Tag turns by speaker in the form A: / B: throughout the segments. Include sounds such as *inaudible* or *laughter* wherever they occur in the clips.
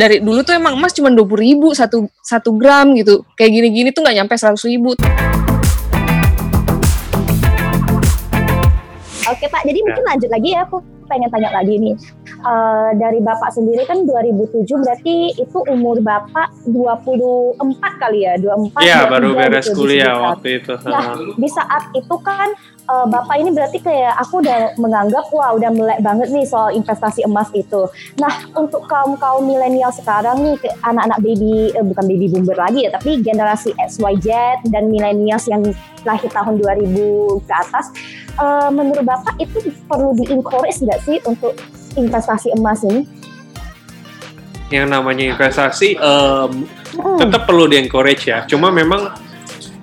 A: dari dulu tuh emang emas cuma dua puluh ribu satu satu gram gitu. Kayak gini-gini tuh nggak nyampe seratus ribu.
B: Oke Pak, jadi mungkin lanjut lagi ya, aku pengen tanya lagi nih. Uh, dari Bapak sendiri kan 2007 berarti itu umur Bapak 24 kali ya, 24
C: Iya, baru beres kuliah waktu itu.
B: Nah, di saat itu kan uh, Bapak ini berarti kayak aku udah menganggap wah udah melek banget nih soal investasi emas itu. Nah, untuk kaum-kaum milenial sekarang nih anak-anak baby eh, bukan baby boomer lagi ya, tapi generasi XYZ dan milenials yang lahir tahun 2000 ke atas uh, menurut Bapak itu perlu di-encourage nggak sih untuk investasi emas ini?
C: Yang namanya investasi um, hmm. tetap perlu di-encourage ya. Cuma memang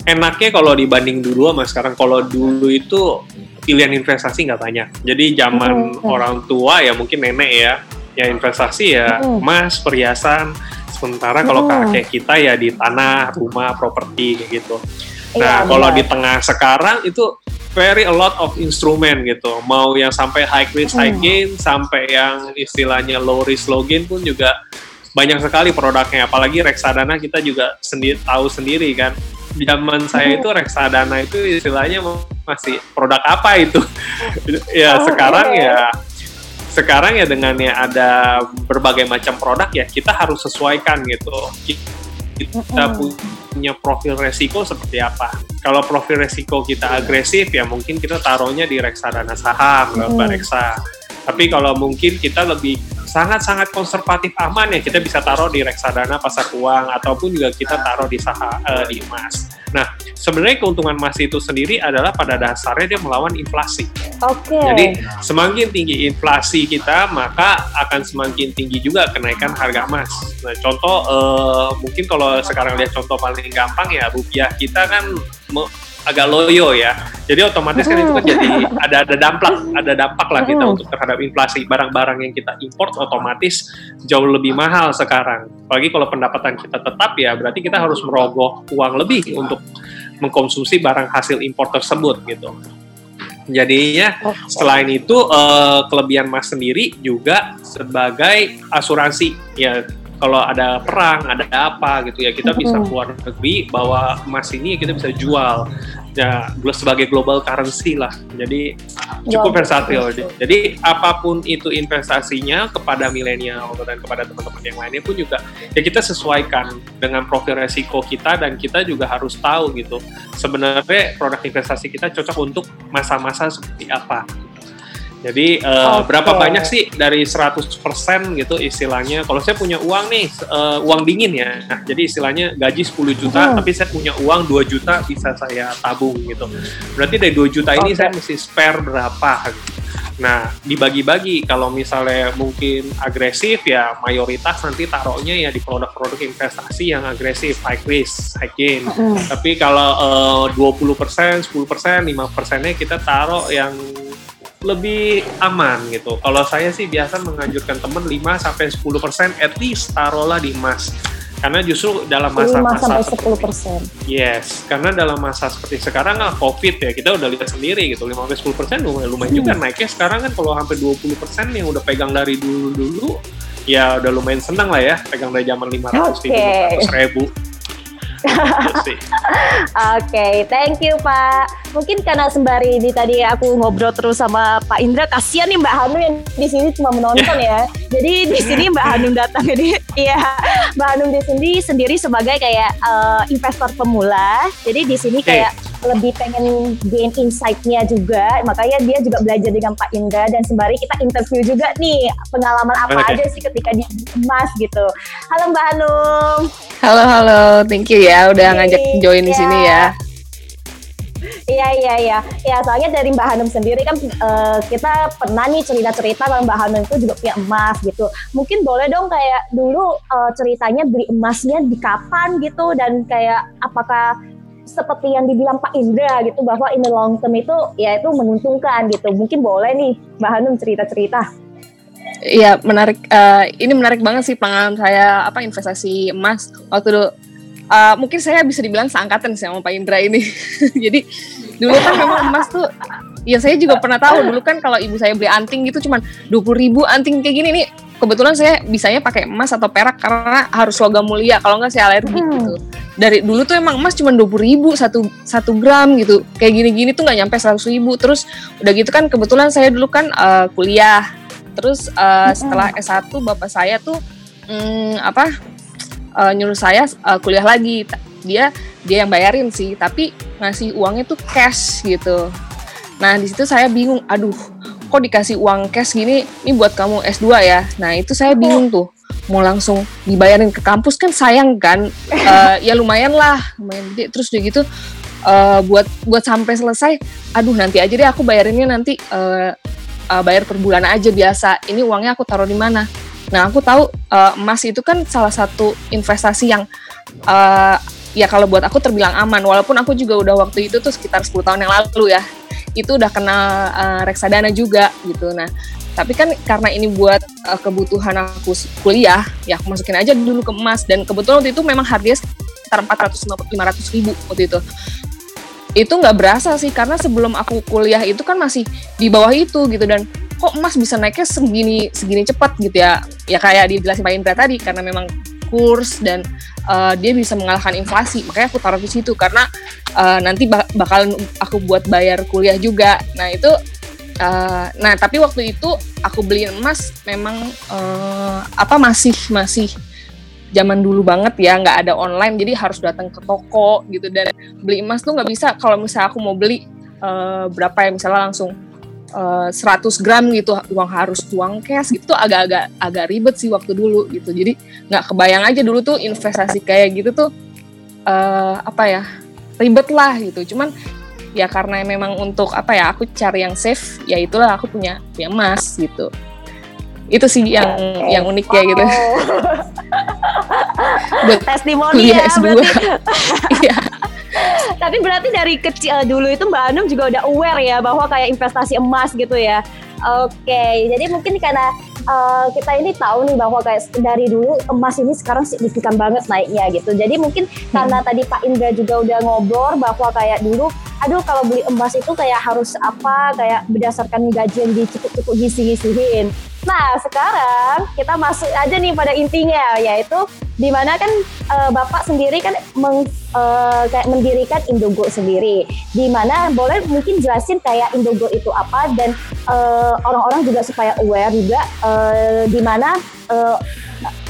C: enaknya kalau dibanding dulu sama sekarang kalau dulu itu pilihan investasi nggak banyak jadi zaman hmm. orang tua ya mungkin nenek ya ya investasi ya hmm. emas perhiasan sementara kalau hmm. kakek kita ya di tanah rumah properti kayak gitu nah ya, kalau di tengah sekarang itu very a lot of instrument gitu. Mau yang sampai high risk high gain sampai yang istilahnya low risk low gain pun juga banyak sekali produknya. Apalagi reksadana kita juga sendiri tahu sendiri kan. Zaman saya itu reksadana itu istilahnya masih produk apa itu? *laughs* Ya oh, sekarang okay. ya sekarang ya dengan ya ada berbagai macam produk ya kita harus sesuaikan gitu. Kita punya profil resiko seperti apa kalau profil resiko kita agresif ya mungkin kita taruhnya di reksadana saham mm. reksa tapi kalau mungkin kita lebih sangat-sangat konservatif aman ya kita bisa taruh di reksadana pasar uang ataupun juga kita taruh di saham uh, di emas. Nah, sebenarnya keuntungan emas itu sendiri adalah pada dasarnya dia melawan inflasi.
B: Oke. Okay.
C: Jadi semakin tinggi inflasi kita, maka akan semakin tinggi juga kenaikan harga emas. Nah, contoh uh, mungkin kalau sekarang lihat contoh paling gampang ya rupiah kita kan agak loyo ya. Jadi otomatis kan itu kan jadi ada ada dampak, ada dampak lah kita untuk terhadap inflasi. Barang-barang yang kita import otomatis jauh lebih mahal sekarang. Apalagi kalau pendapatan kita tetap ya, berarti kita harus merogoh uang lebih untuk mengkonsumsi barang hasil impor tersebut gitu. Jadinya selain itu uh, kelebihan Mas sendiri juga sebagai asuransi ya kalau ada perang, ada apa gitu ya kita bisa keluar negeri bawa emas ini kita bisa jual ya sebagai global currency lah. Jadi cukup versatil. Jadi apa pun itu investasinya kepada milenial dan kepada teman-teman yang lainnya pun juga ya kita sesuaikan dengan profil resiko kita dan kita juga harus tahu gitu sebenarnya produk investasi kita cocok untuk masa-masa seperti apa. Jadi uh, okay. berapa banyak sih dari 100% gitu istilahnya. Kalau saya punya uang nih, uh, uang dingin ya. Nah, jadi istilahnya gaji 10 juta, hmm. tapi saya punya uang 2 juta bisa saya tabung gitu. Berarti dari 2 juta ini okay. saya mesti spare berapa gitu. Nah, dibagi-bagi kalau misalnya mungkin agresif ya mayoritas nanti taruhnya ya di produk-produk investasi yang agresif, high risk, high gain. Mm. Tapi kalau uh, 20%, 10%, 5%-nya kita taruh yang lebih aman gitu. Kalau saya sih biasa menganjurkan teman 5 sampai 10% at least taruhlah di emas. Karena justru dalam masa-masa 5
B: sampai 10 persen.
C: Yes, karena dalam masa seperti sekarang lah COVID ya kita udah lihat sendiri gitu 5 sampai 10 persen lumayan, lumayan hmm. juga naiknya sekarang kan kalau hampir 20 persen yang udah pegang dari dulu-dulu ya udah lumayan senang lah ya pegang dari zaman 500 okay. ribu
B: Oke, *laughs* okay, thank you Pak. Mungkin karena sembari ini tadi aku ngobrol terus sama Pak Indra, kasihan nih Mbak Hanum yang di sini cuma menonton ya. *laughs* Jadi di sini Mbak Hanum datang jadi iya Mbak Hanum di sini sendiri sebagai kayak uh, investor pemula. Jadi di sini kayak lebih pengen gain insight-nya juga. Makanya dia juga belajar dengan Pak Indra dan sembari kita interview juga nih pengalaman apa okay. aja sih ketika di emas gitu. Halo Mbak Hanum.
A: Halo halo, thank you ya udah ngajak join di sini ya.
B: Iya iya iya. Ya soalnya dari Mbak Hanum sendiri kan uh, kita pernah nih cerita-cerita kalau Mbak Hanum itu juga punya emas gitu. Mungkin boleh dong kayak dulu uh, ceritanya beli emasnya di kapan gitu dan kayak apakah seperti yang dibilang Pak Indra gitu bahwa ini long term itu ya itu menguntungkan gitu. Mungkin boleh nih Mbak Hanum cerita-cerita.
A: Iya menarik. Uh, ini menarik banget sih pengalaman saya apa investasi emas waktu dulu uh, mungkin saya bisa dibilang seangkatan sih sama Pak Indra ini. *laughs* Jadi dulu kan memang emas tuh ya saya juga pernah tahu dulu kan kalau ibu saya beli anting gitu cuman dua puluh ribu anting kayak gini nih. Kebetulan saya bisanya pakai emas atau perak karena harus logam mulia kalau nggak saya alergi hmm. gitu. Dari dulu tuh emang emas cuma dua puluh ribu satu satu gram gitu. Kayak gini-gini tuh nggak nyampe seratus ribu. Terus udah gitu kan kebetulan saya dulu kan uh, kuliah. Terus uh, setelah S1 bapak saya tuh um, apa uh, nyuruh saya uh, kuliah lagi. Dia dia yang bayarin sih tapi ngasih uangnya tuh cash gitu. Nah di situ saya bingung aduh kok dikasih uang cash gini? Ini buat kamu S2 ya? Nah itu saya bingung tuh. Mau langsung dibayarin ke kampus kan sayang kan? Uh, *laughs* ya lumayan lah lumayan gede. Terus udah gitu uh, buat buat sampai selesai aduh nanti aja deh aku bayarinnya nanti uh, uh, bayar per bulan aja biasa. Ini uangnya aku taruh di mana nah aku tahu uh, emas itu kan salah satu investasi yang uh, ya kalau buat aku terbilang aman walaupun aku juga udah waktu itu tuh sekitar 10 tahun yang lalu ya itu udah kenal uh, reksadana juga gitu. Nah, tapi kan karena ini buat uh, kebutuhan aku kuliah, ya aku masukin aja dulu ke emas dan kebetulan waktu itu memang harganya sekitar 400 500 ribu waktu itu. Itu nggak berasa sih karena sebelum aku kuliah itu kan masih di bawah itu gitu. Dan kok emas bisa naiknya segini segini cepat gitu ya. Ya kayak dijelasin Pak Indra tadi karena memang kurs dan uh, dia bisa mengalahkan inflasi. Makanya aku taruh di situ karena uh, nanti bak bakalan aku buat bayar kuliah juga. Nah itu uh, nah tapi waktu itu aku beli emas memang uh, apa masih masih zaman dulu banget ya nggak ada online jadi harus datang ke toko gitu. Dan beli emas tuh nggak bisa kalau misalnya aku mau beli uh, berapa ya misalnya langsung uh, 100 gram gitu uang harus uang cash gitu agak-agak agak ribet sih waktu dulu gitu. Jadi nggak kebayang aja dulu tuh investasi kayak gitu tuh uh, apa ya ribet lah gitu. Cuman ya karena memang untuk apa ya aku cari yang safe ya itulah aku punya punya emas gitu itu sih yang okay. yang unik ya gitu *laughs*
B: buat testimoni ya S2 *laughs* iya tapi berarti dari kecil dulu itu Mbak Anum juga udah aware ya bahwa kayak investasi emas gitu ya. Oke, okay. jadi mungkin karena uh, kita ini tahu nih bahwa kayak dari dulu emas ini sekarang signifikan banget naiknya gitu. Jadi mungkin hmm. karena tadi Pak Indra juga udah ngobrol bahwa kayak dulu, aduh kalau beli emas itu kayak harus apa, kayak berdasarkan gaji yang dicukup-cukup gisi-gisihin. Nah, sekarang kita masuk aja nih pada intinya, yaitu di mana kan e, Bapak sendiri kan meng, e, kayak mendirikan Indogo sendiri. Di mana boleh mungkin jelasin kayak Indogo itu apa dan eh, orang-orang juga supaya aware juga e, di mana e,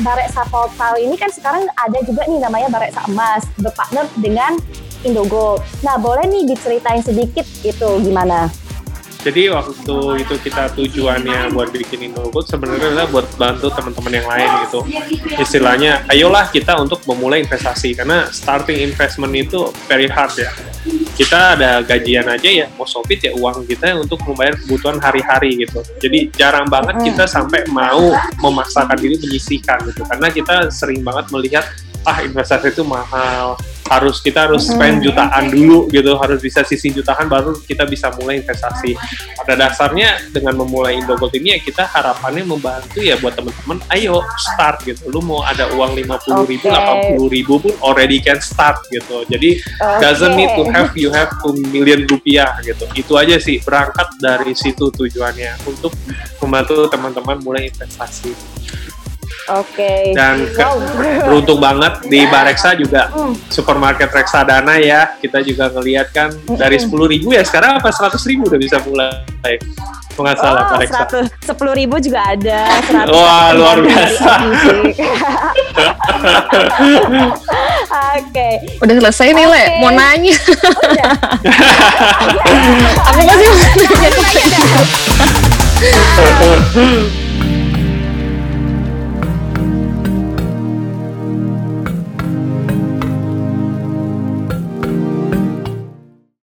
B: Bareksa Portal ini kan sekarang ada juga nih namanya Bareksa Emas berpartner dengan Indogo. Nah, boleh nih diceritain sedikit itu gimana?
C: Jadi waktu itu kita tujuannya buat bikin Indofood sebenarnya adalah buat bantu teman-teman yang lain gitu. Istilahnya ayolah kita untuk memulai investasi karena starting investment itu very hard ya. Kita ada gajian aja ya mau sopit ya uang kita untuk membayar kebutuhan hari-hari gitu. Jadi jarang banget kita sampai mau memaksakan diri menyisihkan gitu karena kita sering banget melihat ah investasi itu mahal harus kita harus spend jutaan dulu gitu harus bisa sisi jutaan baru kita bisa mulai investasi. Pada dasarnya dengan memulai Indogold ini ya kita harapannya membantu ya buat teman-teman ayo start gitu. Lu mau ada uang lima puluh ribu delapan puluh ribu pun already can start gitu. Jadi okay. doesn't need to have you have two million rupiah gitu. Itu aja sih berangkat dari situ tujuannya untuk membantu teman-teman mulai investasi
B: Oke. Okay.
C: Dan ke, wow. beruntung banget di Bareksa juga mm. supermarket reksadana ya. Kita juga ngelihat kan dari sepuluh ribu ya sekarang apa seratus ribu udah bisa mulai. Nggak salah oh, Bareksa.
B: Sepuluh ribu juga ada.
C: Wah luar biasa. *laughs*
B: Oke. okay.
A: Udah selesai nih, okay. Le. Mau nanya. *laughs* Aku masih mau nanya. *laughs*